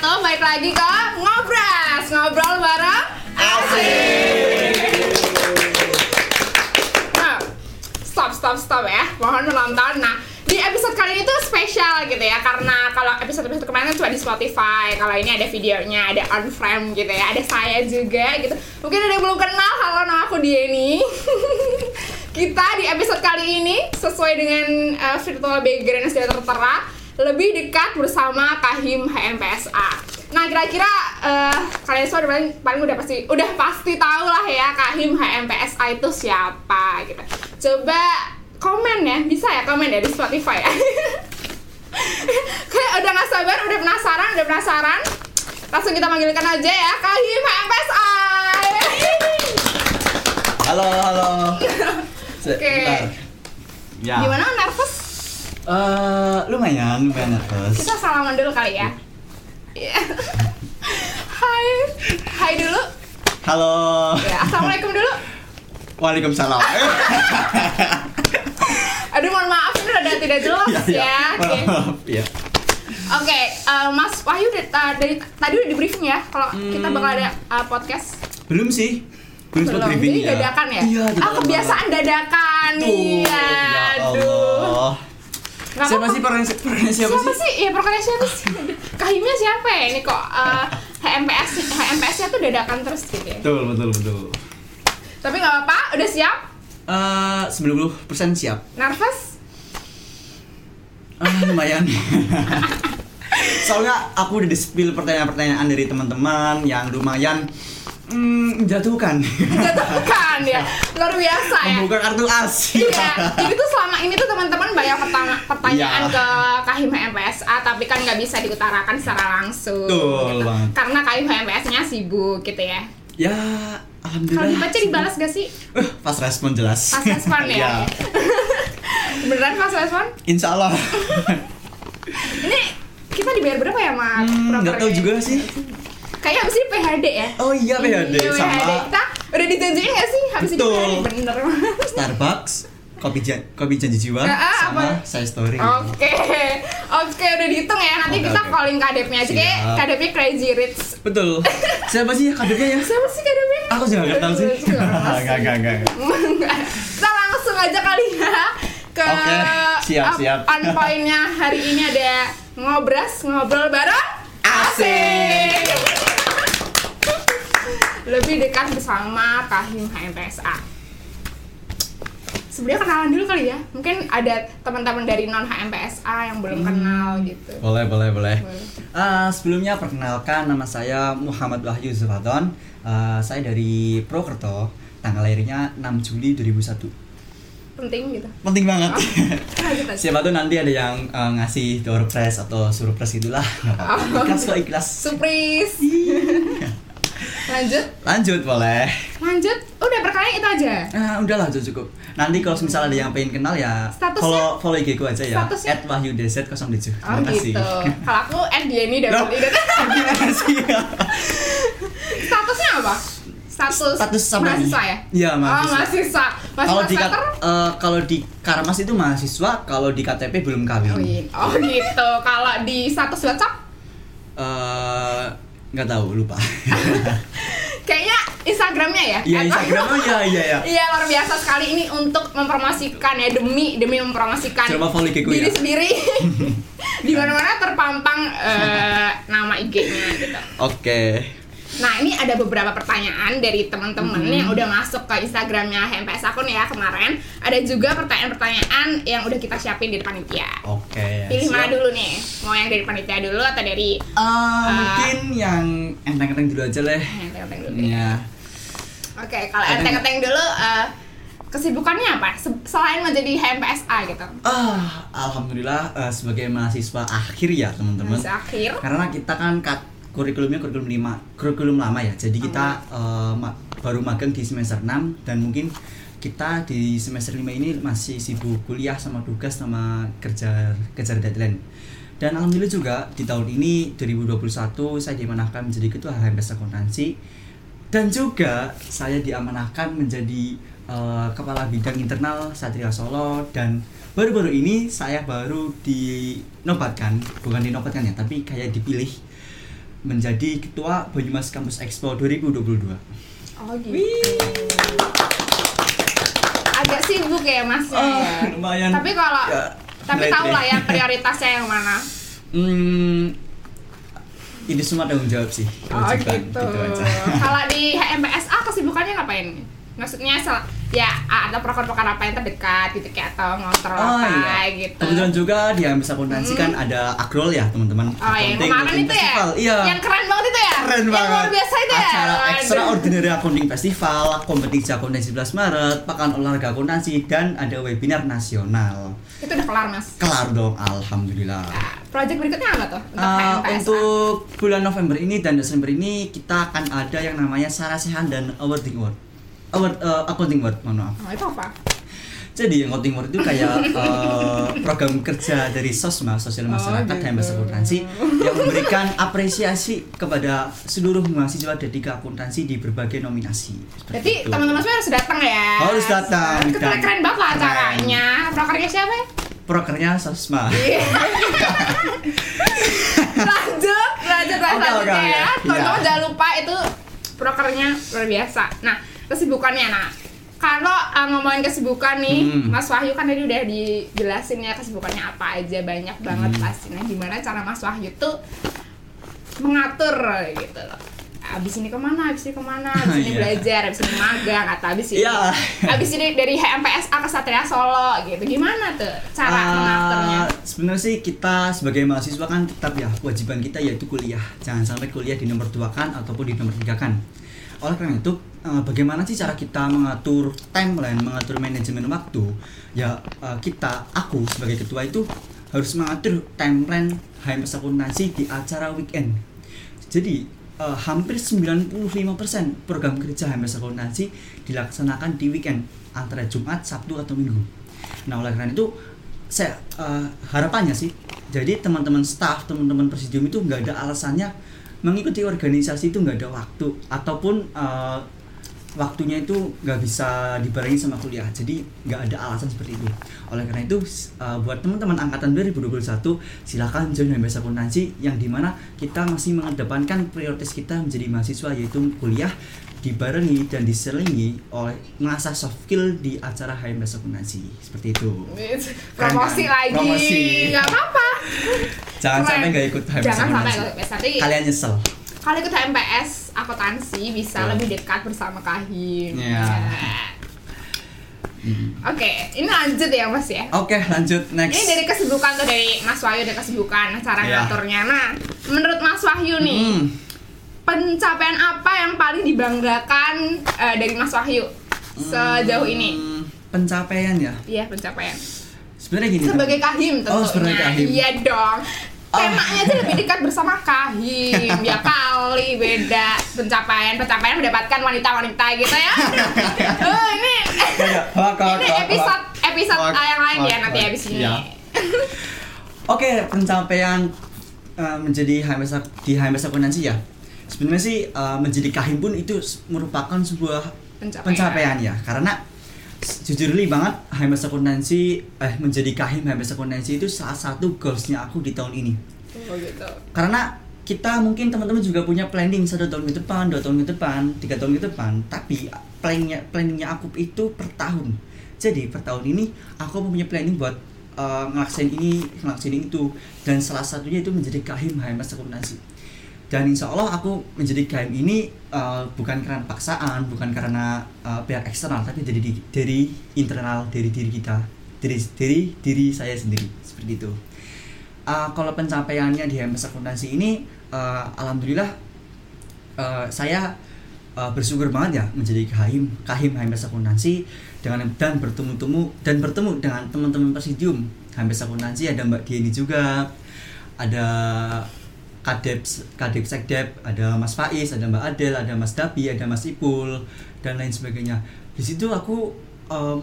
wabarakatuh. Balik lagi ke Ngobras, ngobrol bareng Asik. Nah, stop, stop, stop ya. Mohon menonton. Nah, di episode kali ini tuh spesial gitu ya karena kalau episode-episode kemarin kan cuma di Spotify kalau ini ada videonya ada on frame gitu ya ada saya juga gitu mungkin ada yang belum kenal halo nama aku Dieni kita di episode kali ini sesuai dengan uh, virtual background yang sudah tertera lebih dekat bersama Kahim HMPSA. Nah kira-kira uh, kalian semua udah paling, paling udah pasti udah pasti tahu lah ya Kahim HMPSA itu siapa gitu. Coba komen ya, bisa ya komen ya di Spotify ya. Kayak udah nggak sabar, udah penasaran, udah penasaran. Langsung kita manggilkan aja ya Kahim HMPSA. Halo, halo. Oke. Bentar. Ya. Gimana nervous? Eh, lumayan, lumayan nervous. Kita salaman dulu kali ya. Iya. Hai. Hai dulu. Halo. Ya, assalamualaikum dulu. Waalaikumsalam. Aduh, mohon maaf ini udah tidak jelas Iya, iya. ya. Oke. Maaf, Iya. Oke, eh, Mas Wahyu dari, dari tadi udah di briefing ya kalau kita Hmm. bakal ada eh, podcast. Belum sih. Belum Belum. briefing Jadi ya. dadakan ya? Iya, ah, dadakan kebiasaan dadakan. Tuh, Iya. ya Aduh. Nggak Siapa sih perannya siapa, Siapa sih? Ya pokoknya siapa sih? Kahimnya siapa ya? Ini kok eh, HMPS HMPS-nya tuh dadakan terus gitu ya. Betul, betul, betul. Tapi nggak apa-apa, udah siap? Eh, 90% siap. Nervous? Ah, lumayan. Soalnya aku udah di-spill pertanyaan-pertanyaan dari teman-teman yang lumayan hmm, menjatuhkan. Jatuhkan ya, luar biasa ya. Membuka kartu as. Iya, jadi tuh selama ini tuh teman-teman banyak pertanya- pertanyaan Iya. ke Kahim HMPSA tapi kan nggak bisa diutarakan secara langsung. Betul gitu. banget. Karena Kahim HMPS-nya sibuk gitu ya. Ya, alhamdulillah. Kalau dibaca dibalas gak sih? Eh, pas respon jelas. Pas respon ya? Iya. Beneran pas respon? Insya Allah. Ini kita dibayar berapa ya, Mak? Hmm, nggak tahu juga sih. Kayaknya habis ini PHD ya? Oh iya PHD Iya, sama PHD. Kita udah ditunjukin gak sih habis. PHD? Bener Starbucks, kopi jan kopi janji jiwa, Ah, ah, sama apa? saya story. Oke, oke udah dihitung ya. Nanti Oke, kita oke. calling kadepnya aja kayak kadepnya Crazy Rich. Betul. Siapa sih kadernya ya? Siapa sih kadepnya? Aku juga nggak tahu sih. Enggak, Enggak, enggak, enggak. Kita langsung aja kali ya ke Oke, siap, siap. on point-nya hari ini ada ngobras ngobrol bareng Asik. Lebih dekat bersama Kahim HMPSA. Sebenarnya kenalan dulu kali ya. Mungkin ada teman-teman dari non HMPSA yang belum kenal gitu. Boleh, boleh, boleh. Boleh. Eh, sebelumnya perkenalkan nama saya Muhammad Wahyu Zulfadon. Eh, saya dari Prokerto. Tanggal lahirnya 6 Juli 2001. Penting gitu. Penting banget. Aja. Siapa tuh nanti ada yang eh, ngasih door prize atau surprise itulah. Nggak apa-apa. Oh. Ikhlas kok ikhlas. Surprise. Lanjut, Lanjut boleh. lanjut. Udah perkenalan itu aja. Nah, udah lanjut cukup. Nanti kalau misalnya ada yang pengen kenal ya Statusnya? follow follow IG ku aja ya. Statusnya? @wahyudz07. Oh Terima kasih. gitu. Kalau aku Dieni dan Loh, Terima kasih. Statusnya apa? Status, Status sama mahasiswa ya? Iya, Oh, mahasiswa. mahasiswa. Mahasiswa Kalau di eh, kalau di Karamas itu mahasiswa, kalau di KTP belum kawin. Oh, oh gitu. Kalau di status WhatsApp Eh, nggak tahu lupa. kayaknya Instagramnya ya? Iya Instagram oh iya iya ya. Iya luar biasa sekali ini untuk mempromosikan ya demi demi mempromosikan diri ya. sendiri di mana mana terpampang eh, nama IG-nya gitu. Oke. Nah ini ada beberapa pertanyaan dari teman-teman Mm-hmm. yang udah masuk ke Instagramnya HMPS akun ya kemarin. Ada juga pertanyaan-pertanyaan yang udah kita siapin dari panitia. Oke. Pilih siap. mana dulu nih? Mau yang dari panitia dulu atau dari Eh, mungkin yang enteng-enteng dulu aja lah. enteng-enteng dulu? deh? Ya. Oke, kalau Enteng. enteng-enteng dulu eh, kesibukannya apa? Se- Selain menjadi HMPSA gitu. Ah, alhamdulillah eh, sebagai mahasiswa akhir ya teman-teman. Masih akhir. Karena kita kan kat kurikulumnya kurikulum lima kurikulum lama ya. Jadi kita ma- baru magang di semester 6 dan mungkin kita di semester 5 ini masih sibuk kuliah sama tugas sama kerja kejar deadline. Dan alhamdulillah juga di tahun ini 2021 saya diamanahkan menjadi ketua HMS Akuntansi dan juga saya diamanahkan menjadi eh, kepala bidang internal Satria Solo dan baru-baru ini saya baru dinobatkan bukan dinobatkan ya tapi kayak dipilih menjadi ketua Banyumas Campus Expo 2022. Oh gitu. Agak sibuk ya masnya Oh, ya. lumayan. Tapi kalau Ya, tapi tahu lah ya prioritasnya yang mana. Hmm, ini semua tanggung jawab sih. Oh gitu. aja. Kalau di HMPSA kesibukannya ngapain? Maksudnya sel- ya ada proker-proker apa yang terdekat gitu kayak atau ngontrol Oh apa iya. gitu. Kebetulan juga di Ambesa Akuntansi kan ada Akrol ya teman-teman. Oh yang Accounting kemarin itu ya? Festival. Iya. Yang keren banget itu ya? Keren yang banget. luar biasa itu ya? Acara. Extraordinary Accounting Festival, kompetisi akuntansi 11 Maret, pekan olahraga akuntansi dan ada webinar nasional. Itu udah kelar mas. Kelar dong, alhamdulillah. Nah, project berikutnya apa tuh? Untuk Uh, untuk bulan November ini dan Desember ini kita akan ada yang namanya Sarasehan dan Awarding Award. Award uh, Accounting Award, mohon maaf. Oh, itu apa? Jadi Accounting Award itu kayak uh, program kerja dari SOSMA, Sosial Oh, Masyarakat gitu. HMS Akuntansi yang memberikan apresiasi kepada seluruh mahasiswa dari akuntansi di berbagai nominasi. Itu. teman-teman semua harus datang ya? Harus datang, Keren, dan- keren banget keren. acaranya. Prokernya siapa ya? Prokernya SOSMA. Iya. lanjut, lanjut, lanjut, ya. oke. Teman-teman Iya. jangan lupa itu prokernya luar biasa. Nah, kesibukannya nah. Kalau uh, ngomongin kesibukan nih, Hmm. Mas Wahyu kan tadi udah dijelasin ya kesibukannya apa aja banyak banget Hmm. pasti. Nah, gimana cara Mas Wahyu tuh mengatur gitu loh. Abis ini ke mana, abis ini ke mana, abis ini Iya. belajar, abis ini magang, atau abis ini Iya. abis ini dari HMPSA ke Satria Solo gitu. Gimana tuh cara Ah, mengaturnya? sebenarnya sih kita sebagai mahasiswa kan tetap ya kewajiban kita yaitu kuliah. Jangan sampai kuliah di nomor dua kan ataupun di nomor tiga kan. Oleh karena itu, eh, bagaimana sih cara kita mengatur timeline, mengatur manajemen waktu? Ya eh, kita, aku sebagai ketua itu harus mengatur timeline HMS akuntansi di acara weekend. Jadi eh, hampir 95% program kerja HMS akuntansi dilaksanakan di weekend antara Jumat, Sabtu atau Minggu. Nah oleh karena itu saya eh, harapannya sih jadi teman-teman staff teman-teman presidium itu nggak ada alasannya mengikuti organisasi itu nggak ada waktu. Ataupun eh, waktunya itu nggak bisa dibarengi sama kuliah. Jadi nggak ada alasan seperti itu. Oleh karena itu eh, buat teman-teman angkatan 2021 silakan join HMS akuntansi yang di mana kita masih mengedepankan prioritas kita menjadi mahasiswa yaitu kuliah dibarengi dan diselingi oleh mengasah soft skill di acara HMS akuntansi. Seperti itu. Keren promosi kan? lagi. Promosi. nggak apa-apa. Jangan Keren. sampai nggak ikut jangan sampai akuntansi. kalian nyesel kalau ikut HMPS akuntansi bisa lebih dekat bersama Kahim Iya. Ya. Hmm. oke ini lanjut ya mas ya oke lanjut next ini dari kesibukan tuh dari Mas Wahyu dari kesibukan cara Iya. ngaturnya nah menurut Mas Wahyu nih Hmm. pencapaian apa yang paling dibanggakan eh, dari Mas Wahyu sejauh ini Hmm, pencapaian ya iya pencapaian sebenarnya gini sebagai kahim tentunya Oh, sebagai kahim. iya dong. Temanya aja lebih dekat bersama kahim ya kali beda pencapaian pencapaian mendapatkan wanita-wanita gitu ya oh, ini Ya, hoak, ini episode episode yang lain ya nanti habis ini Iya. Oke, pencapaian uh, menjadi HMS ak- di HMS akuntansi ya. Sebenarnya sih uh, menjadi kahim pun itu merupakan sebuah Pencapaian. pencapaian ya. Karena jujur li banget HMS akuntansi eh menjadi kahim HMS akuntansi itu salah satu goalsnya aku di tahun ini. oh gitu Karena kita mungkin teman-teman juga punya planning satu tahun ke depan, dua tahun ke depan, tiga tahun ke depan. Tapi planningnya planningnya aku itu per tahun. Jadi per tahun ini aku punya planning buat uh, ngelaksain ini, ngelaksain itu. Dan salah satunya itu menjadi kahim HMS akuntansi. Dan insya Allah aku menjadi kahim ini uh, bukan karena paksaan, bukan karena uh, pihak eksternal, tapi dari dari internal dari diri kita, dari dari diri saya sendiri seperti itu. Uh, kalau pencapaiannya di HMS akuntansi ini uh, alhamdulillah uh, saya uh, bersyukur banget ya menjadi kahim kahim HMS akuntansi dengan dan bertemu-temu dan bertemu dengan teman-teman presidium HMS akuntansi ada Mbak Dieni juga ada Kadep Kadep Sekdep ada Mas Faiz ada Mbak Adel ada Mas Dapi ada Mas Ipul dan lain sebagainya. Di situ aku um,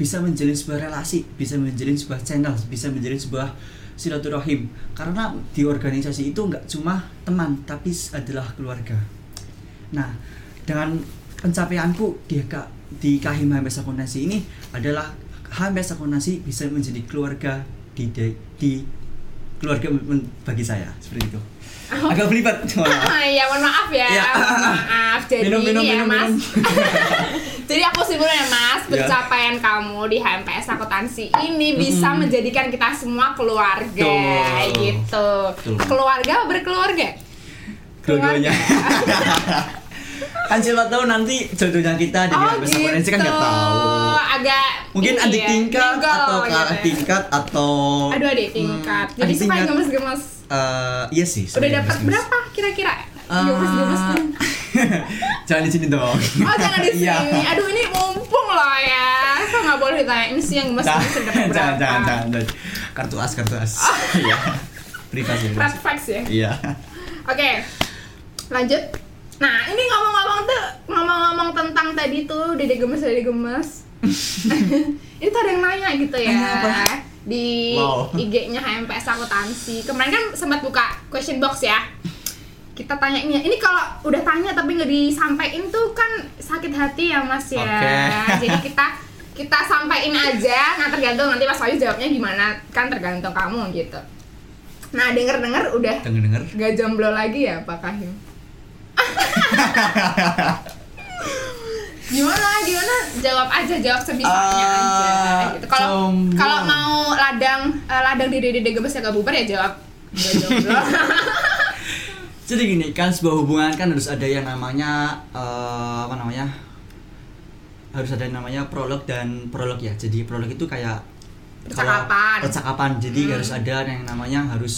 bisa menjalin sebuah relasi bisa menjalin sebuah channel bisa menjalin sebuah silaturahim. Karena di organisasi itu nggak cuma teman tapi adalah keluarga. Nah dengan pencapaianku di di Kahim Akuntansi ini adalah HMS Akuntansi bisa menjadi keluarga di de- di keluarga bagi saya seperti itu agak belibet Ah, ya mohon maaf ya, Ya. maaf. Jadi Minum, minum, ya minum, mas. minum. Jadi aku simpulin ya mas, Ya. pencapaian kamu di HMPS akuntansi ini bisa Mm-mm. menjadikan kita semua keluarga, Betul. gitu. Betul. Keluarga berkeluarga? dua-duanya kan siapa tahu nanti jodohnya kita di Oh gitu. akuntansi kan nggak tahu Agak mungkin ini adik ya, tingkat mingle atau gitu kakak ya. tingkat atau Aduh adik tingkat. Hmm, Jadi adik tingkat. gemes-gemes. Eh, iya sih Udah dapat berapa kira-kira? Eh, Gemes-gemes. jangan di sini dong Oh jangan di sini. Iya. Aduh ini mumpung loh ya. Kok nggak boleh ditanya ini sih yang gemes gemes dapat berapa? jangan jangan jangan jangan. kartu as kartu as iya privasi Red privasi flags ya. iya Oke, lanjut. Nah ini ngomong-ngomong tuh ngomong-ngomong tentang tadi tuh dede gemes dede gemes. itu ada yang nanya gitu ya Nanya apa? di Wow. IG-nya HMPS akuntansi. Kemarin kan sempat buka question box ya. Kita tanya ini, ini kalau udah tanya tapi nggak disampaikan tuh kan sakit hati ya mas ya. Oke. Jadi kita kita sampaikan aja. Nah tergantung nanti Mas Wahyu jawabnya gimana kan tergantung kamu gitu. Nah denger denger udah denger denger Gak jomblo lagi ya Pak Kahim? gimana gimana? Jawab aja jawab sebisanya Ah, aja. Gitu. Kalau kalau mau ladang eh, ladang di dede gemes ya gak bubar ya jawab. Jadi gini kan sebuah hubungan kan harus ada yang namanya eh, apa namanya? Harus ada yang namanya prolog dan prolog ya. Jadi prolog itu kayak Percakapan. percakapan. Jadi Hmm. harus ada yang namanya harus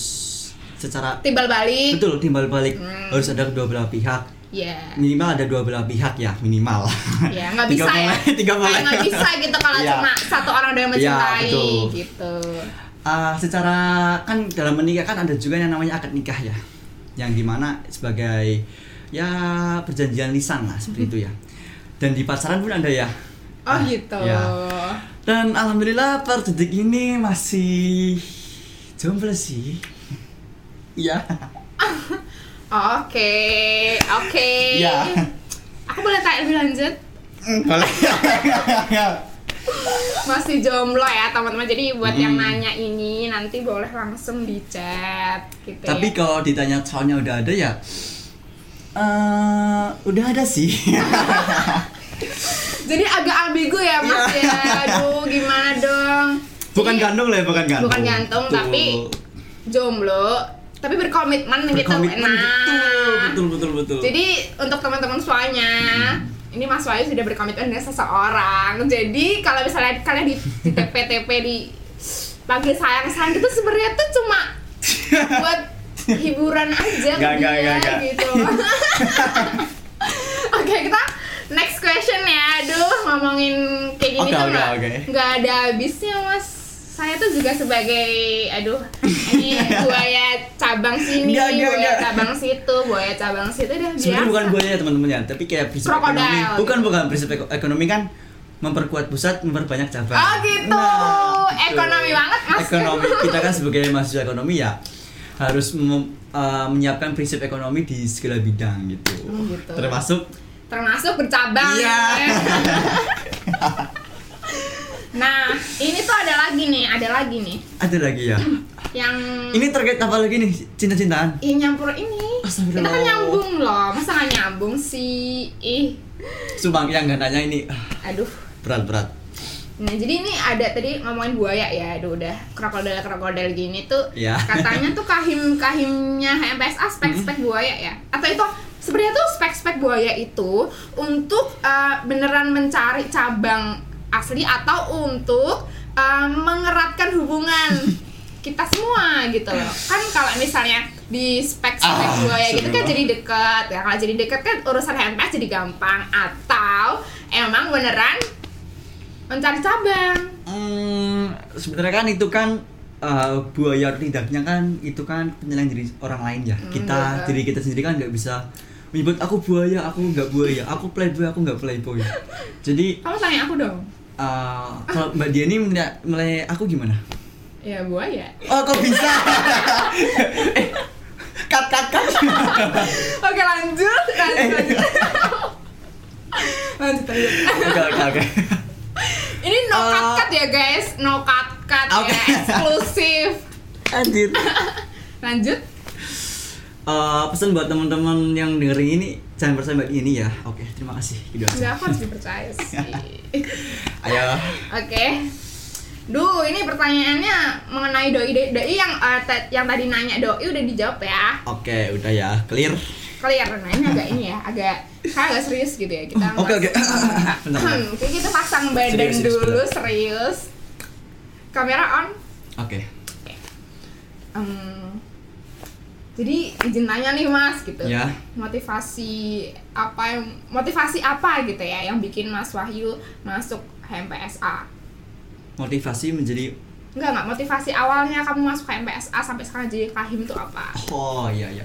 secara timbal balik. Betul timbal balik. Hmm. harus ada kedua belah pihak. Ya minimal ada dua belah pihak ya minimal. Ya nggak Tiga bisa ya. tiga mulai. nggak bisa gitu kalau Iya. cuma satu orang doang yang Iya, mencintai betul. gitu. Ah, secara kan dalam menikah kan ada juga yang namanya akad nikah ya. Yang di mana sebagai ya perjanjian lisan lah seperti itu ya. Dan di pacaran pun ada ya. Oh Ah, gitu. ya. dan alhamdulillah per detik ini masih jomblo sih iya. Oke oke. Iya. aku boleh tanya lebih lanjut? Boleh. Masih jomblo ya teman-teman. Jadi buat yang Mm. nanya ini nanti boleh langsung di chat gitu tapi ya. kalau ditanya calonnya udah ada ya eh udah ada sih. Jadi agak ambigu ya mas Iya. ya. Aduh gimana dong? Bukan Jadi, gantung lah ya bukan gantung bukan gantung. tapi jomblo tapi berkomitmen gitu berkomitmen nah betul betul betul betul. Jadi untuk teman-teman semuanya ini Mas Wahyu sudah berkomitmen dengan seseorang. Jadi kalau misalnya kalian di, di TP-TP di panggil sayang sayang itu sebenarnya tuh cuma buat hiburan aja nggak, dia nggak, nggak. gitu. Oke kita next question ya. Aduh ngomongin kayak gini Oke, tuh oke, nggak oke. nggak ada habisnya mas saya tuh juga sebagai aduh ini buaya cabang sini Nggak, nggak, buaya nggak. cabang situ buaya cabang situ biasa sebenarnya bukan buaya teman-teman ya tapi kayak prinsip Krokodil. ekonomi bukan bukan prinsip eko- ekonomi kan memperkuat pusat memperbanyak cabang Oh gitu, Nah, gitu. ekonomi banget mas. ekonomi kita kan sebagai mahasiswa ekonomi ya harus mem- eh, menyiapkan prinsip ekonomi di segala bidang gitu, Oh, gitu. termasuk Termasuk bercabang. Iya. ya. nah, ini tuh ada lagi nih, ada lagi nih, ada lagi ya? Yang ini terkait apa lagi nih? Cinta-cintaan? Ih, nyampur ini. Kita kan nyambung loh, masa nggak nyambung sih? Ih, sumpah yang nggak nanya ini ah, aduh. berat-berat. Nah, jadi ini ada tadi ngomongin buaya ya, aduh udah krokodil krokodil gini tuh. Ya. Katanya tuh kahim kahimnya HMPSA spek spek buaya ya, atau itu sebenarnya tuh spek spek buaya itu untuk uh, beneran mencari cabang asli atau untuk uh, mengeratkan hubungan kita semua gitu loh. Kan kalau misalnya di spek spek Ah, buaya gitu kan jadi deket ya. Kalau jadi deket kan urusan HMPS jadi gampang atau emang beneran mencari cabang. Hmm, sebenarnya kan itu kan uh, buaya tidaknya kan itu kan penilaian diri orang lain ya. Hmm, kita betul. diri kita sendiri kan nggak bisa menyebut aku buaya, aku nggak buaya, aku playboy, aku nggak playboy. Jadi Kamu tanya aku dong. Uh, kalau Mbak Diani menilai aku gimana? Ya buaya. Oh kok bisa? eh, cut cut cut. Oke lanjut, lanjut, lanjut. lanjut, lanjut. Oke oke oke. Ini no Uh, cut cut ya guys, no cut cut Oke. ya, eksklusif. Anjir. Lanjut. Eh, pesan buat teman-teman yang dengerin ini jangan percaya mbak ini ya. Oke, terima kasih. Gitu aja. Enggak aku harus dipercaya sih. Ayo. Oke. Duh, ini pertanyaannya mengenai doi doi, doi yang ta- yang tadi nanya doi udah dijawab ya. Oke, udah ya, clear. Clear. Nah, ini agak ini ya, agak kayak agak serius gitu ya kita. Oke, oke. Oke, kita pasang badan Serius, serius, dulu bentar. serius. Kamera on. Oke. Em, jadi izin tanya nih Mas gitu. Ya. Motivasi apa yang motivasi apa gitu ya yang bikin Mas Wahyu masuk HMPSA? Motivasi menjadi Enggak enggak motivasi awalnya kamu masuk HMPSA sampai sekarang jadi kahim itu apa? Oh iya iya.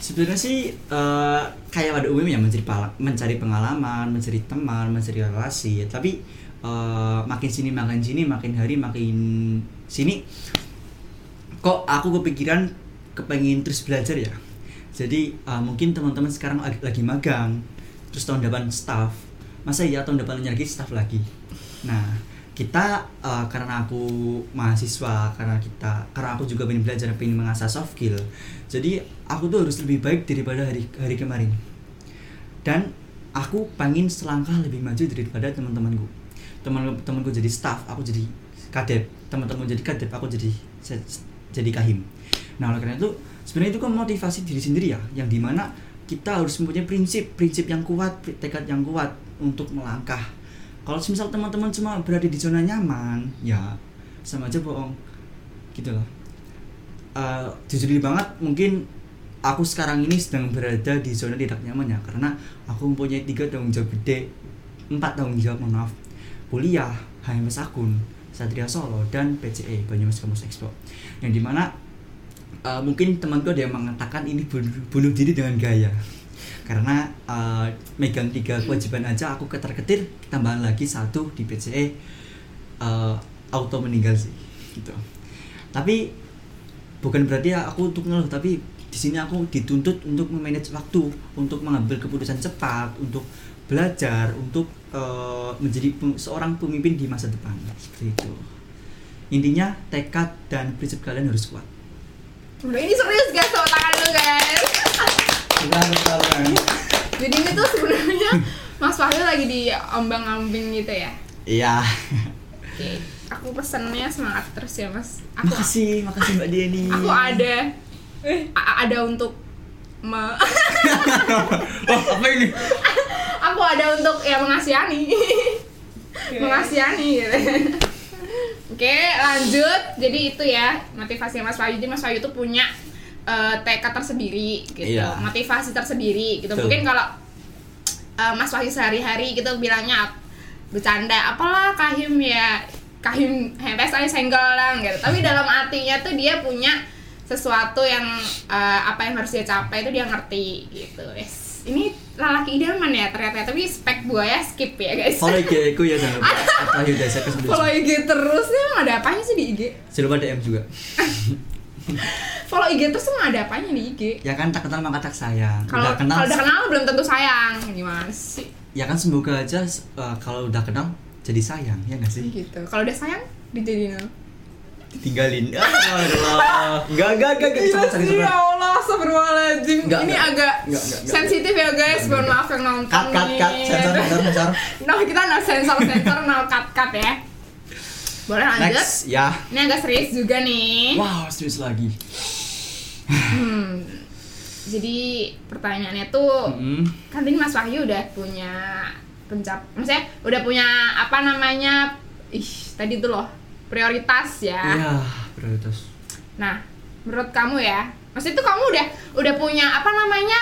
Sebenarnya sih eh, kayak pada umumnya mencari mencari pengalaman, mencari teman, mencari relasi. Tapi eh, makin sini makin sini makin hari makin sini kok aku kepikiran kepengen terus belajar ya. Jadi eh, mungkin teman-teman sekarang ag- lagi magang, terus tahun depan staff. Masa iya tahun depan lagi staff lagi. Nah, kita eh, karena aku mahasiswa karena kita karena aku juga pengen belajar pengen mengasah soft skill jadi aku tuh harus lebih baik daripada hari hari kemarin dan aku pengen selangkah lebih maju daripada teman-temanku teman temanku jadi staff aku jadi kadep teman-teman jadi kadep aku jadi jadi kahim nah oleh karena itu sebenarnya itu kan motivasi diri sendiri ya yang di mana kita harus mempunyai prinsip prinsip yang kuat tekad yang kuat untuk melangkah. Kalau misal teman-teman cuma berada di zona nyaman ya sama aja bohong. Gitu loh. Eh, jujur banget mungkin aku sekarang ini sedang berada di zona tidak nyaman ya karena aku mempunyai tiga tanggung jawab gede. Empat tanggung jawab maaf. Kuliah HMS Akun Satria Solo dan PCE Banyumas Kampus Expo. Yang di mana eh, mungkin temanku ada yang mengatakan ini bunuh, bunuh diri dengan gaya. Karena eh, megang tiga kewajiban aja aku ketar-ketir tambahan lagi satu di PCE eh, auto meninggal sih gitu. Tapi bukan berarti aku untuk ngeluh tapi di sini aku dituntut untuk memanage waktu untuk mengambil keputusan cepat untuk belajar untuk eh, menjadi seorang pemimpin di masa depan seperti itu. Intinya tekad dan prinsip kalian harus kuat ini serius guys, tepuk tangan dulu guys. Jadi ini tuh sebenarnya Mas Wahyu lagi di ombang-ambing gitu ya. iya Oke, aku pesennya semangat terus ya Mas. Aku makasih makasih mbak Diani aku ada ada untuk me- oh apa ini aku ada untuk ya mengasihani. mengasihani gitu. Oke, lanjut. Jadi itu ya motivasi Mas Wahyu. Jadi Mas Wahyu tuh punya eh, tekad tersendiri gitu, Iya. motivasi tersendiri gitu. Betul. Mungkin kalau eh, Mas Wahyu sehari-hari gitu bilangnya bercanda, apalah kahim ya kahim HMPS aja senggol lang gitu. Tapi dalam hatinya tuh dia punya sesuatu yang eh, apa yang harus dia capai itu dia ngerti gitu. Yes. Ini lelaki idaman ya ternyata tapi spek buaya skip ya guys. follow IG ku ya jangan lupa saya kasih Follow IG terus nih emang ada apanya sih di IG? jangan lupa DM juga Follow IG terus emang ada apanya di IG? ya kan tak kenal maka tak sayang Kalau udah kenal kalau udah kenal belum tentu sayang. Gimana sih? ya kan semoga aja uh, kalau udah kenal jadi sayang ya nggak sih Gitu. Kalau udah sayang dijadiin apa? Tinggalin ah Allah enggak enggak enggak. Enggak Iya sih, coba, ya. Allah, astagfirullahaladzim. Ini agak Enggak, enggak, enggak. sensitif ya guys, mohon maaf yang nonton cut cut cut. sensor sensor sensor. No, kita no sensor-sensor, no cut-cut ya. Boleh lanjut? next ya. Ini agak serius juga nih. Wow serius lagi. Hmm, Jadi pertanyaannya tuh Hmm. kan tadi Mas Wahyu udah punya pencap maksudnya udah punya apa namanya? Ih tadi tuh loh prioritas ya. Iya prioritas. Nah menurut kamu ya maksudnya tuh kamu udah udah punya apa namanya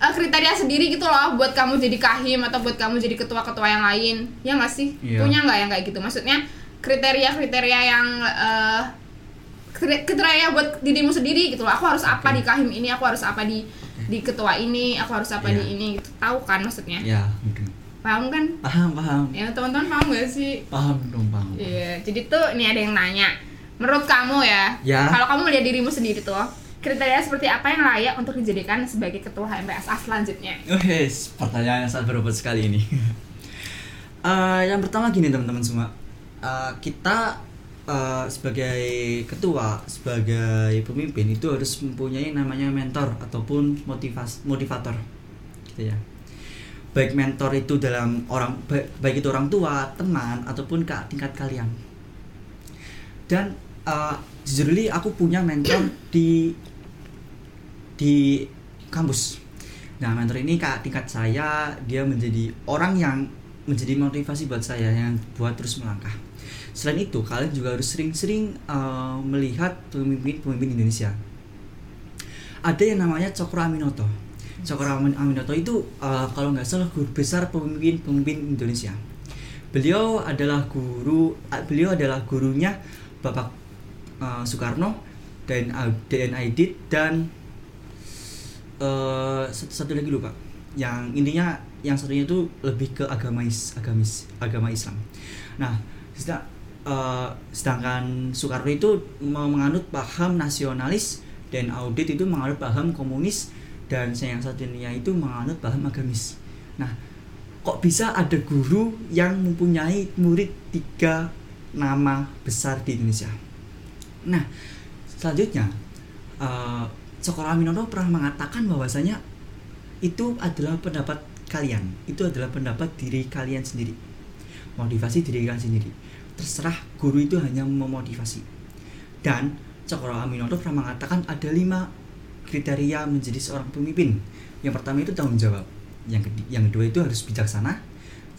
eh, kriteria sendiri gitu loh buat kamu jadi kahim atau buat kamu jadi ketua-ketua yang lain. Ya nggak sih? Iya. punya nggak yang kayak gitu? Maksudnya kriteria-kriteria yang eh, kri- kriteria buat dirimu sendiri gitu loh. Aku harus apa di kahim ini? Aku harus apa di di ketua ini? Aku harus apa Iya. di ini gitu. Tahu kan maksudnya? Ya mungkin paham kan paham paham ya teman-teman paham gak sih paham dong paham Iya, jadi tuh ini ada yang nanya. Menurut kamu ya, Ya. kalau kamu melihat dirimu sendiri tuh, kriteria seperti apa yang layak untuk dijadikan sebagai ketua HMPSA selanjutnya? Wes, pertanyaan yang sangat berbobot sekali ini. Eh, yang pertama gini teman-teman semua, Eh, kita uh, sebagai ketua, sebagai pemimpin itu harus mempunyai namanya mentor ataupun motivas motivator, gitu ya. Baik mentor itu dalam orang baik, itu orang tua, teman ataupun ke tingkat kalian. Dan uh, jujur li aku punya mentor di di kampus. Nah mentor ini kak tingkat saya dia menjadi orang yang menjadi motivasi buat saya yang buat terus melangkah. Selain itu kalian juga harus sering-sering uh, melihat pemimpin-pemimpin Indonesia. Ada yang namanya Cokro Aminoto. Cokro Aminoto itu uh, kalau nggak salah guru besar pemimpin-pemimpin Indonesia. Beliau adalah guru, uh, beliau adalah gurunya Bapak uh, Soekarno dan uh, dan Aidit dan uh, satu, satu lagi lupa. Yang intinya yang satunya itu lebih ke agamis agamis agama Islam. Nah sedang, uh, sedangkan Soekarno itu menganut paham nasionalis dan audit itu menganut paham komunis dan yang satunya itu menganut paham agamis nah kok bisa ada guru yang mempunyai murid tiga nama besar di Indonesia nah selanjutnya uh, Soekarno Aminoto pernah mengatakan bahwasanya itu adalah pendapat kalian, itu adalah pendapat diri kalian sendiri. Motivasi diri kalian sendiri. Terserah guru itu hanya memotivasi. Dan Soekarno Aminoto pernah mengatakan ada lima kriteria menjadi seorang pemimpin. Yang pertama itu tanggung jawab. Yang kedua, yang kedua itu harus bijaksana.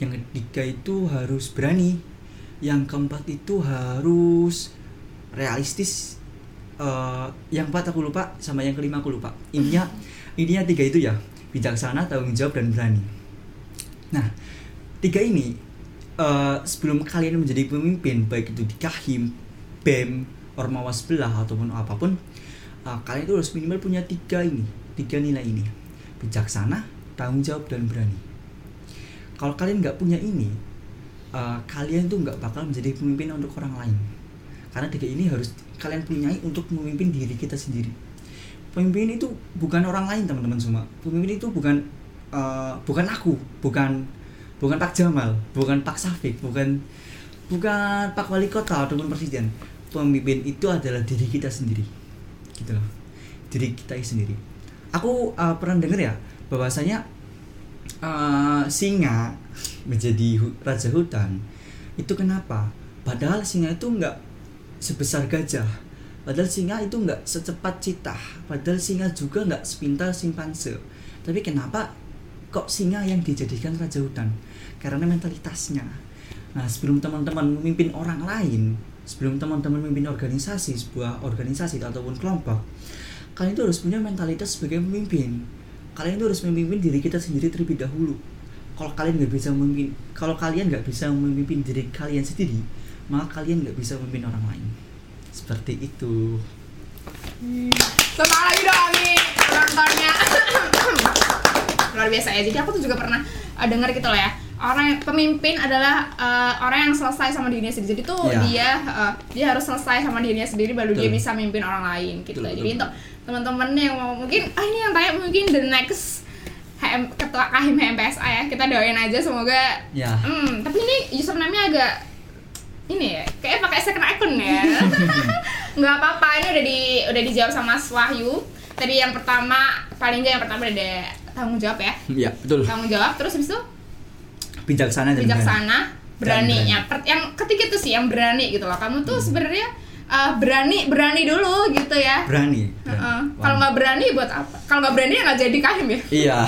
Yang ketiga itu harus berani. Yang keempat itu harus realistis uh, yang empat aku lupa sama yang kelima aku lupa intinya intinya tiga itu ya bijaksana tanggung jawab dan berani nah tiga ini uh, sebelum kalian menjadi pemimpin baik itu di kahim bem ormawa sebelah ataupun apa pun uh, kalian itu harus minimal punya tiga ini tiga nilai ini. Bijaksana tanggung jawab dan berani. Kalau kalian nggak punya ini uh, kalian tuh nggak bakal menjadi pemimpin untuk orang lain. Karena tiga ini harus kalian punyai untuk memimpin diri kita sendiri. Pemimpin itu bukan orang lain teman-teman semua. Pemimpin itu bukan uh, bukan aku bukan bukan Pak Jamal bukan Pak Safik bukan bukan Pak Wali Kota ataupun Presiden. Pemimpin itu adalah diri kita sendiri gitu loh. Diri kita sendiri. Aku uh, pernah dengar ya bahwasanya uh, singa menjadi raja hutan. Itu kenapa? Padahal singa itu nggak sebesar gajah. Padahal singa itu nggak secepat citah. Padahal singa juga nggak sepintar simpanse. Tapi kenapa kok singa yang dijadikan raja hutan? Karena mentalitasnya. Nah sebelum teman-teman memimpin orang lain sebelum teman-teman memimpin organisasi sebuah organisasi ataupun kelompok kalian itu harus punya mentalitas sebagai pemimpin. Kalian itu harus memimpin diri kita sendiri terlebih dahulu. Kalau kalian nggak bisa memimpin kalau kalian nggak bisa memimpin diri kalian sendiri maka kalian nggak bisa memimpin orang lain. Seperti itu. Semangat lagi dong nih luar biasa ya jadi aku tuh juga pernah uh, dengar gitu loh ya orang yang pemimpin adalah uh, orang yang selesai sama dirinya sendiri jadi tuh Ya. dia uh, dia harus selesai sama dirinya sendiri baru dia bisa memimpin orang lain gitu Betul, jadi betul. untuk teman-teman yang mau mungkin ah ini yang tanya mungkin the next HM, ketua kahim HMPSA ya kita doain aja semoga ya Hmm, tapi ini username-nya agak ini ya, kayak pakai second account ya. Nggak apa-apa, ini udah di udah dijawab sama Mas Wahyu. Tadi yang pertama, paling nggak yang pertama ada tanggung jawab ya. ya betul Tanggung jawab, terus habis itu bijaksana dan bijaksana, berani. berani. Ya, yang ketiga tuh sih yang berani gitu loh. Kamu tuh sebenarnya uh, berani berani dulu gitu ya. berani, berani. Heeh. Wah. Kalau nggak berani buat apa? Kalau nggak berani ya nggak jadi kahim ya. iya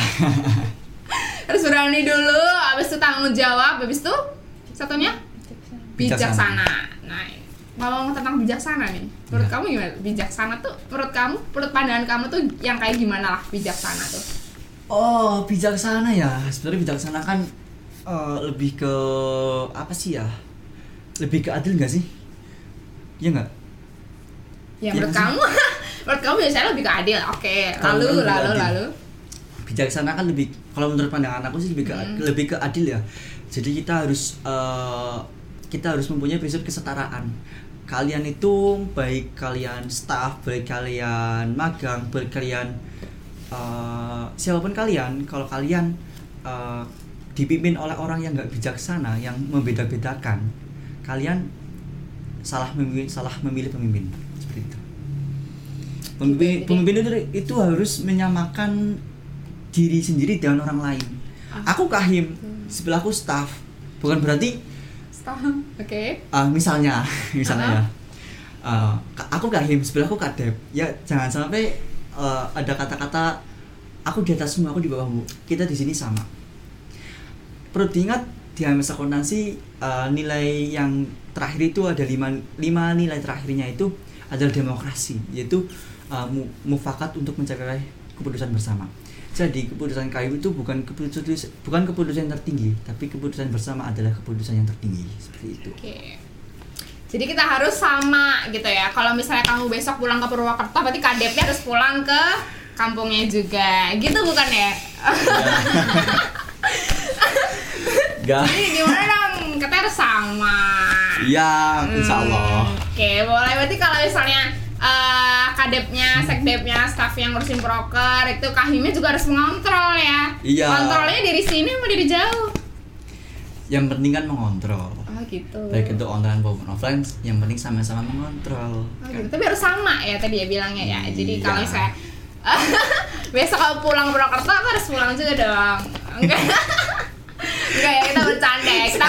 Harus berani dulu, habis itu tanggung jawab, habis itu satunya bijaksana. Nah, ngomong tentang bijaksana nih. Menurut Ya. kamu gimana? Bijaksana tuh menurut kamu, menurut pandangan kamu tuh yang kayak gimana lah bijaksana tuh? oh bijaksana ya sebenarnya bijaksana kan eh, lebih ke apa sih ya lebih ke adil nggak sih Iya nggak Ya Ya, menurut kamu, menurut kamu biasanya lebih ke adil. Oke, Kalau lalu lalu adil. lalu. bijaksana kan lebih kalau menurut pandangan aku sih lebih ke Hmm. lebih ke adil ya jadi kita harus eh, kita harus mempunyai prinsip kesetaraan kalian itu baik kalian staff baik kalian magang baik kalian eh, siapa pun kalian kalau kalian eh, dipimpin oleh orang yang nggak bijaksana yang membeda-bedakan kalian salah memilih salah memilih pemimpin seperti itu pemimpin pemimpin itu itu harus menyamakan diri sendiri dengan orang lain Ah. aku kahim sebelahku staff bukan berarti Stop. Oke. ah, misalnya misalnya Ah. ya ah, ka- aku kahim sebelahku kadep ya jangan sampai ah, ada kata-kata aku di atasmu aku di bawahmu kita di sini sama perlu diingat di HMS akuntansi uh, nilai yang terakhir itu ada lima, lima nilai terakhirnya itu adalah demokrasi yaitu uh, mu- mufakat untuk mencapai keputusan bersama jadi keputusan kayu itu bukan keputusan bukan keputusan yang tertinggi tapi keputusan bersama adalah keputusan yang tertinggi seperti itu Oke. Jadi kita harus sama gitu ya. Kalau misalnya kamu besok pulang ke Purwakarta, berarti kadepnya harus pulang ke kampungnya juga. Gitu bukan ya? Gak. Jadi gimana dong? Kita harus sama. Ya, insya Allah. Hmm, Oke, boleh. Berarti kalau misalnya eh, kadepnya, sekdepnya, staff yang ngurusin proker, itu kahimnya juga harus mengontrol ya. Iya. Kontrolnya dari sini sama dari jauh. Yang penting kan mengontrol. Oh gitu. Baik itu online maupun offline, yang penting sama-sama mengontrol. Oh, gitu. Tapi harus sama ya tadi ya bilangnya ya. Jadi Iya. kalau saya besok kalau pulang ke Purwakarta aku harus pulang juga dong. Enggak. Enggak ya kita bercanda ya. Kita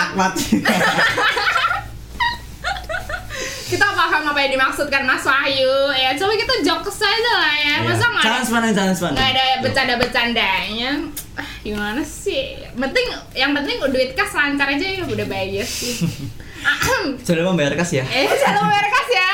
kita paham apa yang dimaksudkan Mas Wahyu ya. Coba kita jokes aja lah ya. Masa nggak ada sepanang, jangan sepanang. nggak ada bercanda-bercandanya? Ah, gimana sih? Penting yang penting duit kas lancar aja ya udah bayar sih. Sudah membayar kas ya? Eh, jangan bayar kas ya.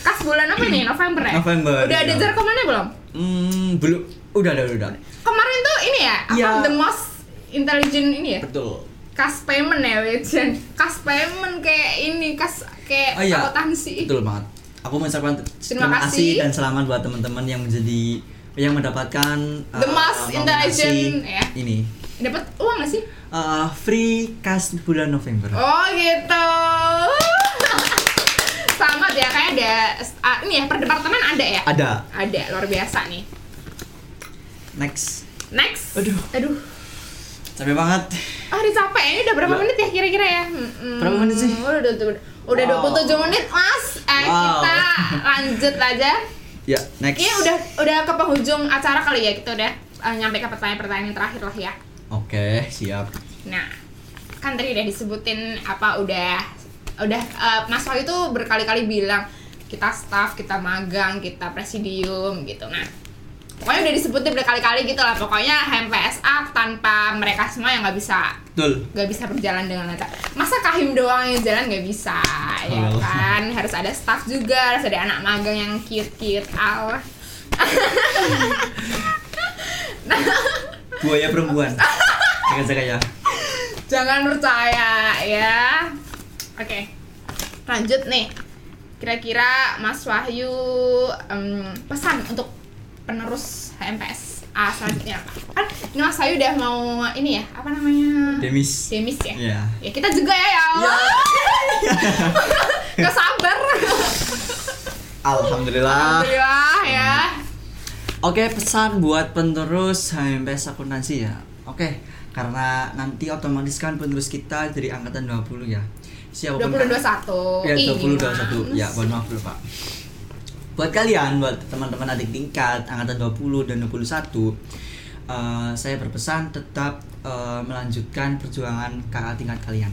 Kas bulan apa nih? November ya? November, Udah ada iya. jarkomannya belum? Hmm, belum. Udah, udah, udah. Kemarin tuh ini ya, apa Iya. the most intelligent ini ya? Betul. Kas payment ya, Wijen. Kas payment kayak ini, kas kayak Oh iya. akuntansi. Betul banget. Aku mengucapkan Terima terima, kasih. dan selamat buat teman-teman yang menjadi yang mendapatkan The uh, most intelligent, ya. Ini Dapat uang gak sih? Uh, free kas bulan November. Oh gitu. Selamat ya, kayak ada ah, ini ya per departemen ada ya? Ada. Ada, luar biasa nih. Next. Next. Aduh. Aduh. Capek banget. Ah, udah capek. Ini udah berapa Udah. menit ya kira-kira ya? Mm-mm. Berapa menit sih? Udah, udah, udah, udah Wow. 27 menit, Mas. Eh, Wow. kita lanjut aja. Ya, next. Ini udah udah ke penghujung acara kali ya. Kita udah eh, nyampe ke pertanyaan-pertanyaan terakhir lah ya. Oke, siap. Nah, kan tadi udah disebutin apa udah udah eh, Mas Wahyu tuh berkali-kali bilang kita staff, kita magang, kita presidium gitu. Nah, pokoknya udah disebutin berkali-kali gitu lah. Pokoknya HMPSA tanpa mereka semua yang nggak bisa Betul. nggak bisa berjalan dengan lancar. Masa kahim doang yang jalan nggak bisa, ya Oh. kan? Harus ada staff juga, harus ada anak magang yang cute-cute. Allah. Buaya perempuan. Jaga-jaga ya. Jangan percaya ya. Oke. Lanjut nih. Kira-kira Mas Wahyu em, pesan untuk penerus HMPS A selanjutnya apa? Kan ini Mas Wahyu udah mau ini ya, apa namanya? Demis. Demis ya? Iya. Ya kita juga ya ya Allah. Gak sabar. Alhamdulillah. Alhamdulillah ya. Oke, pesan buat penerus HMPS akuntansi ya. Oke, karena nanti otomatis kan penerus kita dari angkatan 20 ya. Siapa pun 20 21. Ya, Ih, 20 gimana 21. Ya, mohon maaf dulu, Pak. Buat kalian, buat teman-teman adik tingkat angkatan 20 dan 21, eh, saya berpesan tetap eh, melanjutkan perjuangan kakak tingkat kalian.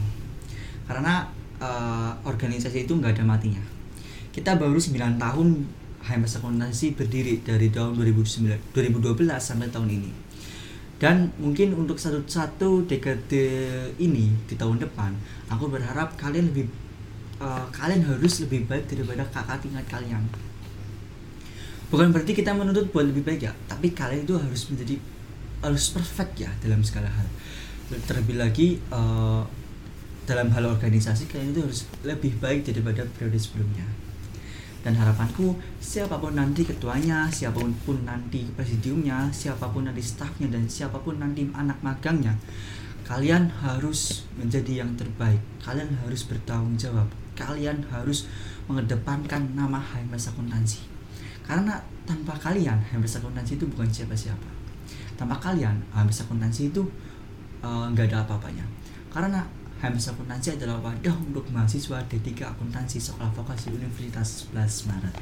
Karena eh, organisasi itu nggak ada matinya. Kita baru 9 tahun HMS Akuntansi berdiri dari tahun 2009, 2012 sampai tahun ini. Dan mungkin untuk satu satu dekade ini di tahun depan, aku berharap kalian lebih eh, kalian harus lebih baik daripada kakak tingkat kalian. Bukan berarti kita menuntut buat lebih baik ya, tapi kalian itu harus menjadi harus perfect ya dalam segala hal. Terlebih lagi eh, dalam hal organisasi kalian itu harus lebih baik daripada periode sebelumnya. Dan harapanku siapa pun nanti ketuanya, siapa pun pun nanti presidiumnya, siapa pun nanti stafnya dan siapa pun nanti anak magangnya, kalian harus menjadi yang terbaik. Kalian harus bertanggung jawab. Kalian harus mengedepankan nama HMS Akuntansi. Karena tanpa kalian HMS Akuntansi itu bukan siapa-siapa. Tanpa kalian HMS Akuntansi itu eh, nggak ada apa-apanya. Karena HMS Akuntansi adalah wadah untuk mahasiswa D3 Akuntansi Sekolah Vokasi Universitas 11 Maret.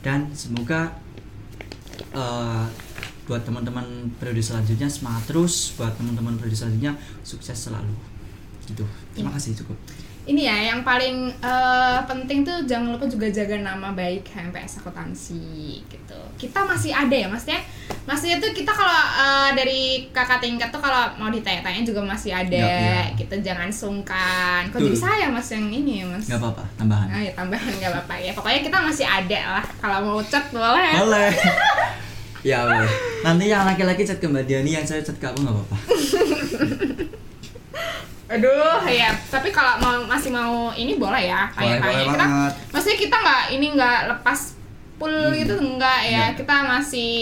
Dan semoga eh, buat teman-teman periode selanjutnya semangat terus, buat teman-teman periode selanjutnya sukses selalu. Gitu. Terima Iya. kasih cukup. Ini ya yang paling eh, penting tuh jangan lupa juga jaga nama baik HMPS akuntansi gitu kita masih ada ya maksudnya maksudnya tuh kita kalau eh, dari kakak tingkat tuh kalau mau ditanya-tanya juga masih ada Ya, ya. kita jangan sungkan kok Betul. jadi saya mas yang ini ya mas Gak apa-apa, tambahan. Nah, ya tambahan nggak apa-apa ya. Pokoknya kita masih ada lah. Kalau mau chat boleh. Boleh. ya boleh. Nanti yang laki-laki chat ke Mbak Diani, yang saya chat ke aku nggak apa-apa. Aduh, ya. Tapi kalau mau masih mau ini boleh ya. Kayak kayak kita, banget. maksudnya kita nggak ini nggak lepas full Hmm. gitu enggak ya. Iya. Kita masih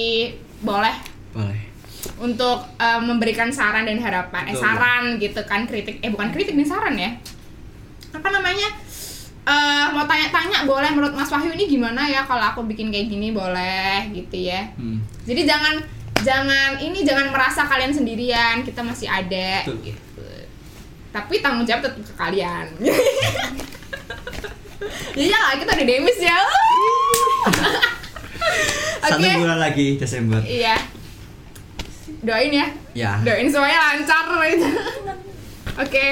boleh Boleh. untuk eh, memberikan saran dan harapan. Eh Betul. saran gitu kan kritik. Eh bukan kritik nih saran ya. Apa namanya? eh mau tanya-tanya boleh menurut Mas Wahyu ini gimana ya kalau aku bikin kayak gini boleh gitu ya. Hmm. Jadi jangan jangan ini jangan merasa kalian sendirian, kita masih ada Betul. gitu. Tapi tanggung jawab tetap ke kalian. Iya lah, kita di demis ya. Satu Oke. bulan lagi Desember. Iya. Doain ya. Ya. Doain semuanya lancar gitu. Oke.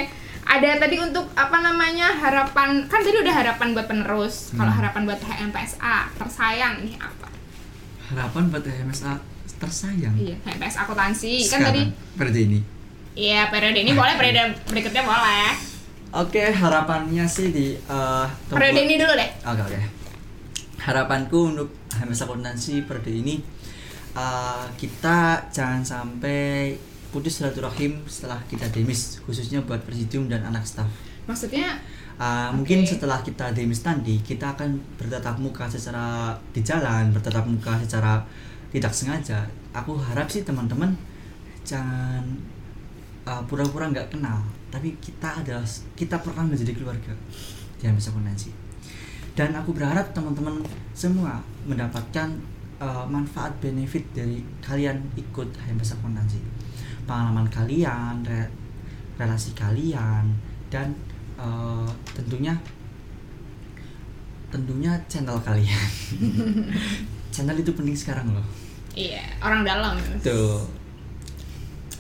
Ada tadi untuk apa namanya harapan kan tadi udah harapan buat penerus. Kalau Hmm. harapan buat HMPSA tersayang nih apa? Harapan buat HMSA tersayang. Iya, HMPS akuntansi kan tadi periode ini. Iya, periode ini boleh, periode berikutnya boleh. Oke, harapannya sih di eh, Periode ini dulu deh. Oke oke. Harapanku untuk HMS Akuntansi periode ini eh, kita jangan sampai putus silaturahim setelah kita demis khususnya buat presidium dan anak staff. Maksudnya Uh, Oke. Mungkin setelah kita demis nanti kita akan bertatap muka secara di jalan, bertatap muka secara tidak sengaja. Aku harap sih teman-teman jangan uh, pura-pura nggak kenal, tapi kita adalah kita pernah menjadi keluarga di HMS Akuntansi. Dan aku berharap teman-teman semua mendapatkan uh, manfaat benefit dari kalian ikut HMS Akuntansi. Pengalaman kalian, re- relasi kalian, dan uh, tentunya tentunya channel kalian. channel itu penting sekarang loh. iya, orang dalam. Tuh.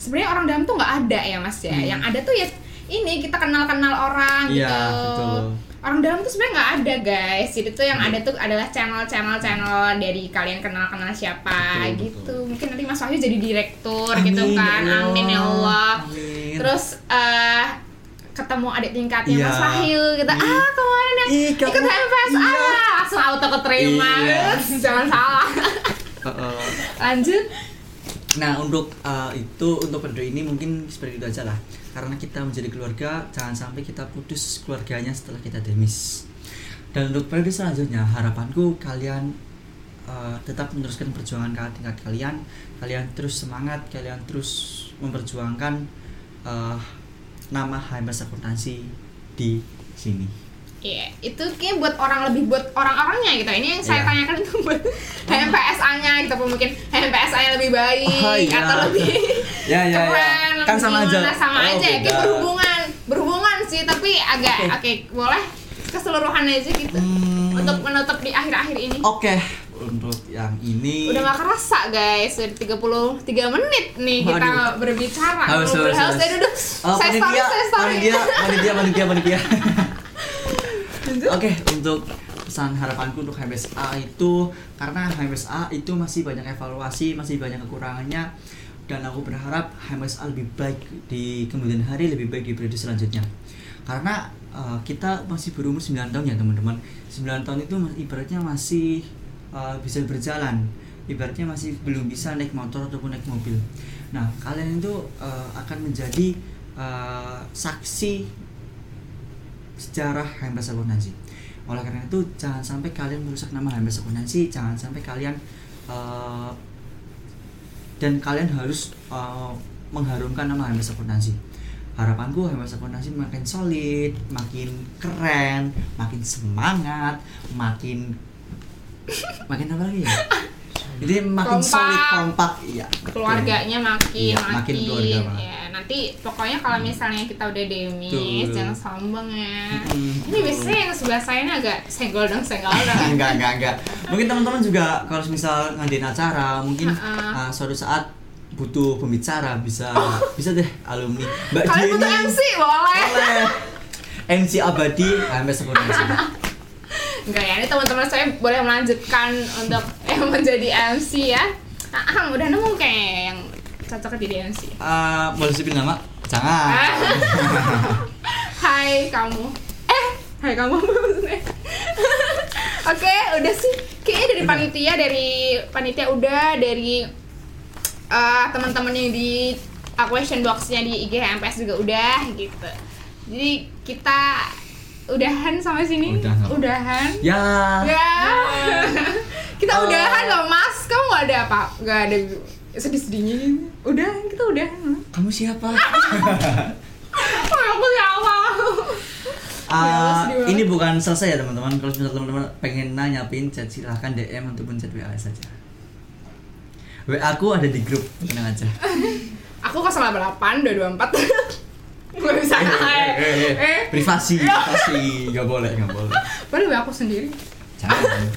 Sebenarnya orang dalam tuh nggak ada ya, Mas ya. Hmm. Yang ada tuh ya ini kita kenal-kenal orang Iya, gitu. betul. Orang dalam tuh sebenarnya nggak ada, guys. Jadi tuh yang ada tuh adalah channel-channel channel dari kalian kenal-kenal siapa Betul, gitu. betul. Mungkin nanti Mas Wahyu jadi direktur Amin, gitu kan. ya Allah. Amin ya Allah. Amin. Terus eh ketemu adik tingkatnya Iya. Mas Wahyu gitu. Ih. Ah, kemarin ya Ih, ikut HMPS iya. ah, langsung auto keterima. Iya. Jangan salah. Lanjut. Nah untuk uh, itu untuk periode ini mungkin seperti itu aja lah. Karena kita menjadi keluarga jangan sampai kita putus keluarganya setelah kita demis. Dan untuk periode selanjutnya harapanku kalian uh, tetap meneruskan perjuangan ke tingkat kalian. Kalian terus semangat, kalian terus memperjuangkan uh, nama HMS Akuntansi di sini Iya, itu kayak buat orang lebih buat orang-orangnya gitu. Ini yang saya Iya. tanyakan itu buat HMPSA-nya gitu, mungkin HMPSA-nya lebih baik Oh, iya. atau lebih Ya, ya, ya. keren, Kan sama aja. sama Oh, aja ya, kayak beda. berhubungan, berhubungan sih, tapi agak Oke. oke boleh keseluruhan aja gitu Hmm. untuk menutup di akhir-akhir ini. Oke untuk yang ini Udah gak kerasa guys, udah 33 menit nih kita berbicara. Haus, Haus, haus. saya duduk. Oh, saya story, saya story. panitia, panitia, panitia, panitia. Oke, untuk pesan harapanku untuk HMSA itu karena HMSA itu masih banyak evaluasi, masih banyak kekurangannya dan aku berharap HMSA lebih baik di kemudian hari lebih baik di periode selanjutnya. Karena uh, kita masih berumur 9 tahun ya teman-teman. 9 tahun itu ibaratnya masih uh, bisa berjalan. Ibaratnya masih belum bisa naik motor ataupun naik mobil. Nah, kalian itu uh, akan menjadi uh, saksi sejarah HMS Akuntansi. Oleh karena itu jangan sampai kalian merusak nama HMS Akuntansi, jangan sampai kalian uh, dan kalian harus uh, mengharumkan nama HMS Akuntansi. Harapanku HMS Akuntansi makin solid, makin keren, makin semangat, makin makin apa lagi ya? Jadi makin Kompak. solid, kompak, iya. betul. keluarganya makin Iya, makin makin, keluarga ya. nanti pokoknya kalau misalnya kita udah demis Betul. jangan sombong ya. Mm-mm, ini biasanya yang sebelah saya ini agak senggol dong senggol dong. Enggak enggak enggak. Mungkin teman-teman juga kalau misal ngadain acara mungkin uh, suatu saat butuh pembicara bisa bisa deh alumni. Mbak Jenny. butuh MC boleh. Boleh. MC abadi sampai sini. enggak ya ini teman-teman saya boleh melanjutkan untuk eh, menjadi MC ya. Nah, Ahang udah nemu kayak yang cocok jadi MC Uh, boleh sebut nama jangan. Hai kamu. Eh, hai kamu maksudnya? Oke, udah sih. Kayaknya dari Udah. panitia, dari panitia udah Dari eh, teman-teman yang di uh, question boxnya di IG MPS juga udah gitu. Jadi kita udahan sama sini Udah, nggak apa-apa. Udahan ya Ya Kita Oh. udahan loh mas Kamu gak ada apa? Gak ada sedih-sedihnya gitu Udah, kita udah kamu siapa Oh, aku siapa? Uh, Ya, ini bukan selesai ya teman-teman. Kalau misalnya teman-teman pengen nanya pin chat silahkan DM ataupun chat WA saja. WA aku ada di grup, tenang aja. Aku 088 224 Gak bisa Eh, privasi, Ya. privasi, nggak boleh, nggak boleh. WA aku sendiri Jangan.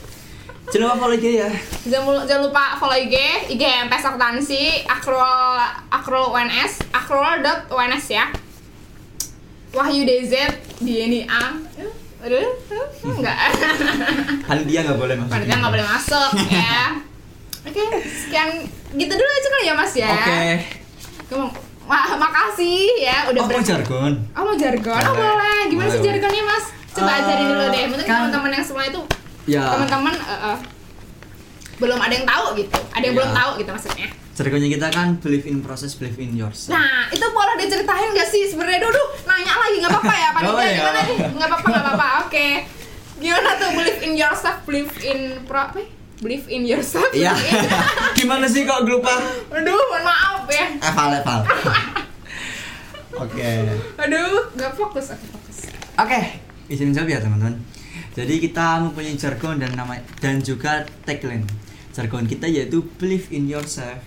Jangan lupa follow IG ya. jangan, lupa follow IG IG MPS Akuntansi Akrul Akrul UNS Akrul.uns ya Wahyu DZ DNIA Aduh, enggak Panitia nggak boleh masuk. Panitia nggak boleh masuk ya Oke, sekian gitu dulu aja kali ya mas ya Oke. Kamu- Ma- makasih ya udah Oh, mau jargon. Oh mau jargon? Oh Boleh. boleh. Gimana sih jargonnya mas? Coba Eh, ajarin dulu deh. Mungkin kan- teman-teman yang semua itu Ya. teman-teman eh, eh, belum ada yang tahu gitu. Ada yang Ya. belum tahu gitu maksudnya. Jargonnya kita kan believe in process, believe in yourself. Nah itu boleh diceritain gak sih sebenarnya dulu nanya lagi nggak apa-apa ya apa ya. gimana nih nggak apa-apa nggak apa-apa oke gimana tuh believe in yourself believe in pro apa ya? Believe in yourself Iya. Gimana sih kok lupa? aduh mohon maaf ya Eval, eval. Oke. aduh nggak fokus aku fokus Oke, izin jawab ya teman-teman. Jadi kita mempunyai jargon dan nama dan juga tagline. Jargon kita yaitu believe in yourself,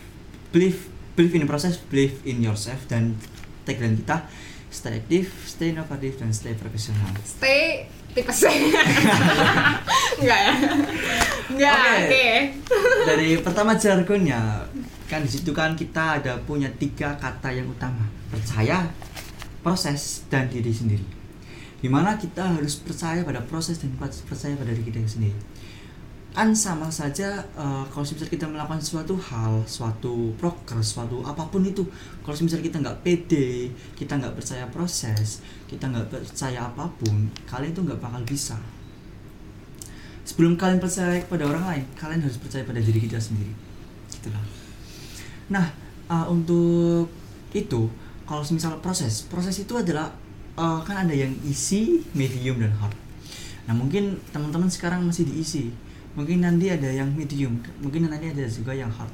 believe believe in the process, believe in yourself dan tagline kita stay active, stay inovatif dan stay profesional. stay tipes enggak ya enggak Oke. oke Dari pertama jargonnya kan di situ kan kita ada punya tiga kata yang utama percaya, proses dan diri sendiri. Di mana kita harus percaya pada proses dan percaya pada diri kita sendiri. Kan sama saja eh, kalau misalnya kita melakukan suatu hal, suatu proker, suatu apa pun itu, kalau misalnya kita nggak pede, kita nggak percaya proses, kita nggak percaya apa pun, kalian itu nggak bakal bisa. Sebelum kalian percaya kepada orang lain kalian harus percaya pada diri kita sendiri. Gitulah nah uh, untuk itu kalau misal proses proses itu adalah uh, kan ada yang easy medium dan hard. Nah mungkin teman-teman sekarang masih diisi mungkin nanti ada yang medium mungkin nanti ada juga yang hard.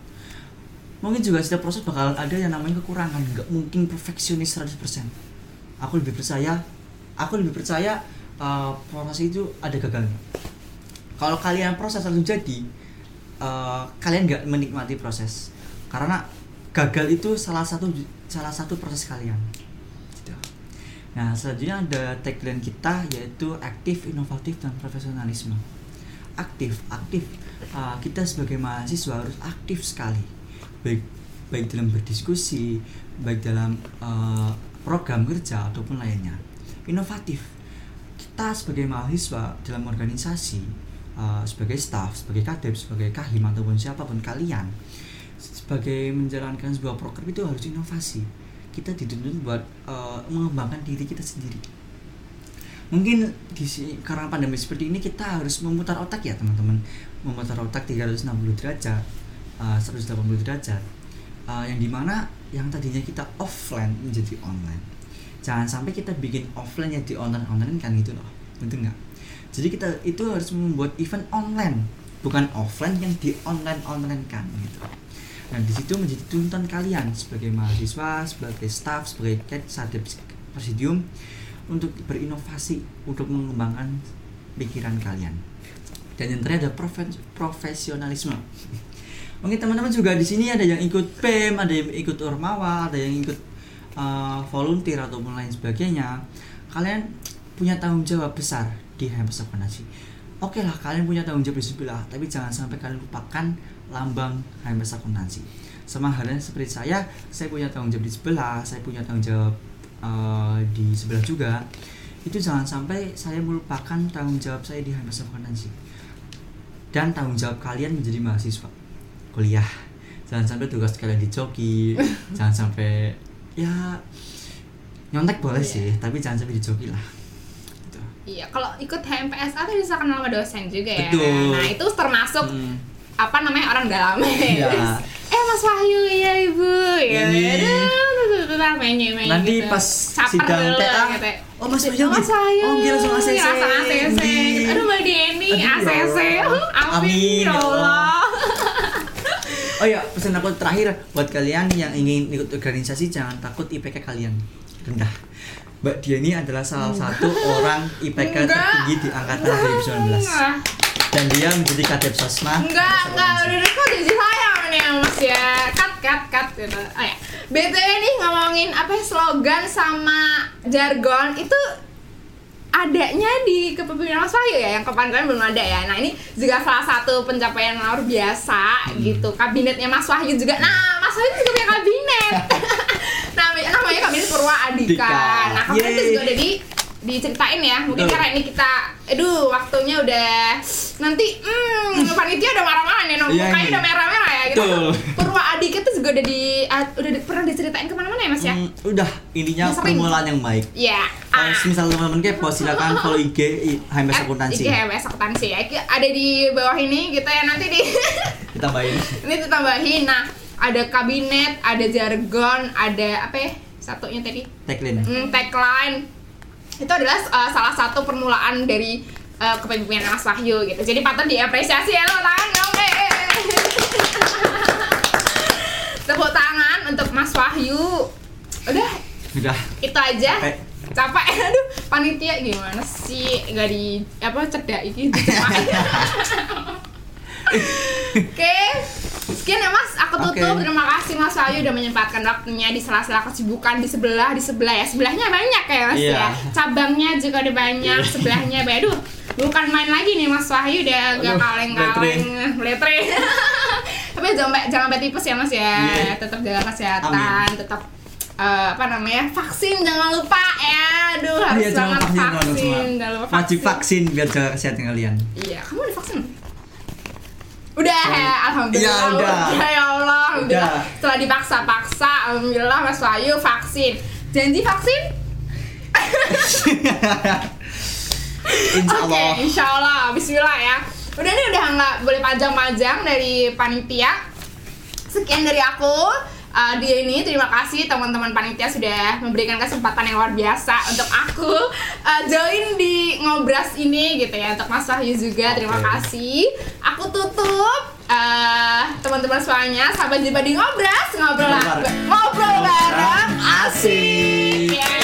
Mungkin juga setiap proses bakal ada yang namanya kekurangan nggak mungkin perfeksionis 100% aku lebih percaya aku lebih percaya uh, proses itu ada gagalnya. Kalau kalian proses langsung jadi eh, kalian nggak menikmati proses. Karena gagal itu salah satu salah satu proses kalian. Gitu. nah selanjutnya ada tagline kita yaitu aktif inovatif dan profesionalisme aktif aktif Eh, kita sebagai mahasiswa harus aktif sekali baik baik dalam berdiskusi baik dalam eh, program kerja ataupun lainnya inovatif kita sebagai mahasiswa dalam organisasi uh, sebagai staff, sebagai kadep, sebagai kahim ataupun siapa pun kalian sebagai menjalankan sebuah program itu harus inovasi. Kita dituntut buat uh, mengembangkan diri kita sendiri. Mungkin di karena pandemi seperti ini kita harus memutar otak ya teman-teman, memutar otak 360 derajat, uh, 180 derajat, Uh, yang di mana yang tadinya kita offline menjadi online. Jangan sampai kita bikin offline yang di online online kan gitu loh, betul nggak? Jadi kita itu harus membuat event online, bukan offline yang di online online kan gitu. Nah di situ menjadi tuntutan kalian sebagai mahasiswa, sebagai staff, sebagai cat, sadep, presidium untuk berinovasi, untuk mengembangkan pikiran kalian. Dan yang terakhir ada profe- profesionalisme. Mungkin teman-teman juga di sini ada yang ikut PEM, ada yang ikut Ormawa, ada yang ikut uh, volunteer ataupun lain sebagainya kalian punya tanggung jawab besar di HMS Akuntansi oke lah kalian punya tanggung jawab di sebelah tapi jangan sampai kalian lupakan lambang HMS Akuntansi sama halnya seperti saya saya punya tanggung jawab di sebelah saya punya tanggung jawab uh, di sebelah juga itu jangan sampai saya melupakan tanggung jawab saya di HMS Akuntansi dan tanggung jawab kalian menjadi mahasiswa kuliah jangan sampai tugas kalian dicoki jangan sampai ya nyontek boleh Iya. sih tapi jangan sampai dicoki lah gitu. Iya, kalau ikut HMPSA tuh bisa kenal sama dosen juga ya. Betul. Nah, itu termasuk Hmm. apa namanya orang dalam. Iya. eh Mas Wahyu, iya Ibu. Ya, Ini. Menye nanti gitu. pas sidang TA gitu. oh mas Oh, Mas Wahyu. oh gila langsung ACC Iya, langsung ACC. Aduh, Mbak ya ACC. Allah. Amin, ya ya Allah. Oh ya, pesan aku terakhir buat kalian yang ingin ikut organisasi jangan takut IPK kalian rendah. Mbak Dia ini adalah salah satu orang IPK Enggak. tertinggi di angkatan 2019 Enggak. dan dia menjadi kadep sosma. Enggak, enggak, udah udah kok jadi saya nih ya mas ya Cut, cut, cut gitu. Oh, ya. BTW nih ngomongin apa ya, slogan sama jargon itu adanya di kepemimpinan Mas Wahyu ya yang kemarin belum ada ya. Nah ini juga salah satu pencapaian luar biasa gitu kabinetnya Mas Wahyu juga. Nah Mas Wahyu juga punya kabinet. Namanya namanya kabinet Purwa Adika Dika. nah kabinet itu juga udah di diceritain ya mungkin Betul. karena ini kita aduh waktunya udah nanti hmm panitia udah marah-marah nih nunggu Iya, mukanya iya. udah merah-merah ya gitu Betul. Purwa Adika tuh juga udah di ah, udah di- pernah diceritain ke mana-mana ya mas ya Hmm, udah intinya Udah sering. permulaan yang baik. Iya. Kalau misal teman-teman kepo silakan follow IG HMS Akuntansi. IG HMS akuntansi ya. Ada di bawah ini gitu ya nanti di Ditambahin. ini ditambahin. Nah, ada kabinet, ada jargon, ada apa ya? Satunya tadi Tagline. hmm, tagline. Itu adalah uh, salah satu permulaan dari uh, kepemimpinan Mas Wahyu gitu. Jadi patut diapresiasi ya tepuk tangan dong. Tepuk tangan untuk Mas Wahyu. Udah Udah. itu aja Capek. capek aduh panitia gimana sih nggak di apa cedak ini dicepain. oke sekian ya mas aku tutup. Oke. terima kasih mas Wahyu udah menyempatkan waktunya di sela-sela kesibukan di sebelah di sebelah ya. Sebelahnya banyak ya mas Iya. ya. Cabangnya juga ada banyak Iya. sebelahnya banyak. Aduh bukan main lagi nih mas Wahyu udah Aduh, kaleng-kaleng. letre. Tapi jangan jangan tipes ya mas ya. Iya. tetap jaga kesehatan tetap eh, apa namanya vaksin jangan lupa ya. Aduh harus Iya, jangan banget vaksin, vaksin jangan lupa Wajib vaksin biar jaga kesehatan kalian. iya kamu udah vaksin udah ya alhamdulillah Iya, udah. ya Allah alhamdulillah Udah. setelah dipaksa-paksa alhamdulillah Mas Wahyu vaksin janji vaksin Insya Oke, Allah. insya Allah, Bismillah ya. Udah nih udah nggak boleh panjang-panjang dari panitia. Sekian dari aku. Uh, dia ini terima kasih teman-teman panitia sudah memberikan kesempatan yang luar biasa untuk aku uh, join di ngobras ini gitu ya untuk Mas Wahyu juga terima kasih aku tutup uh, teman-teman semuanya sampai jumpa di ngobras ngobrol Ngobrol bareng. ngobrol bareng Asik. Yeay.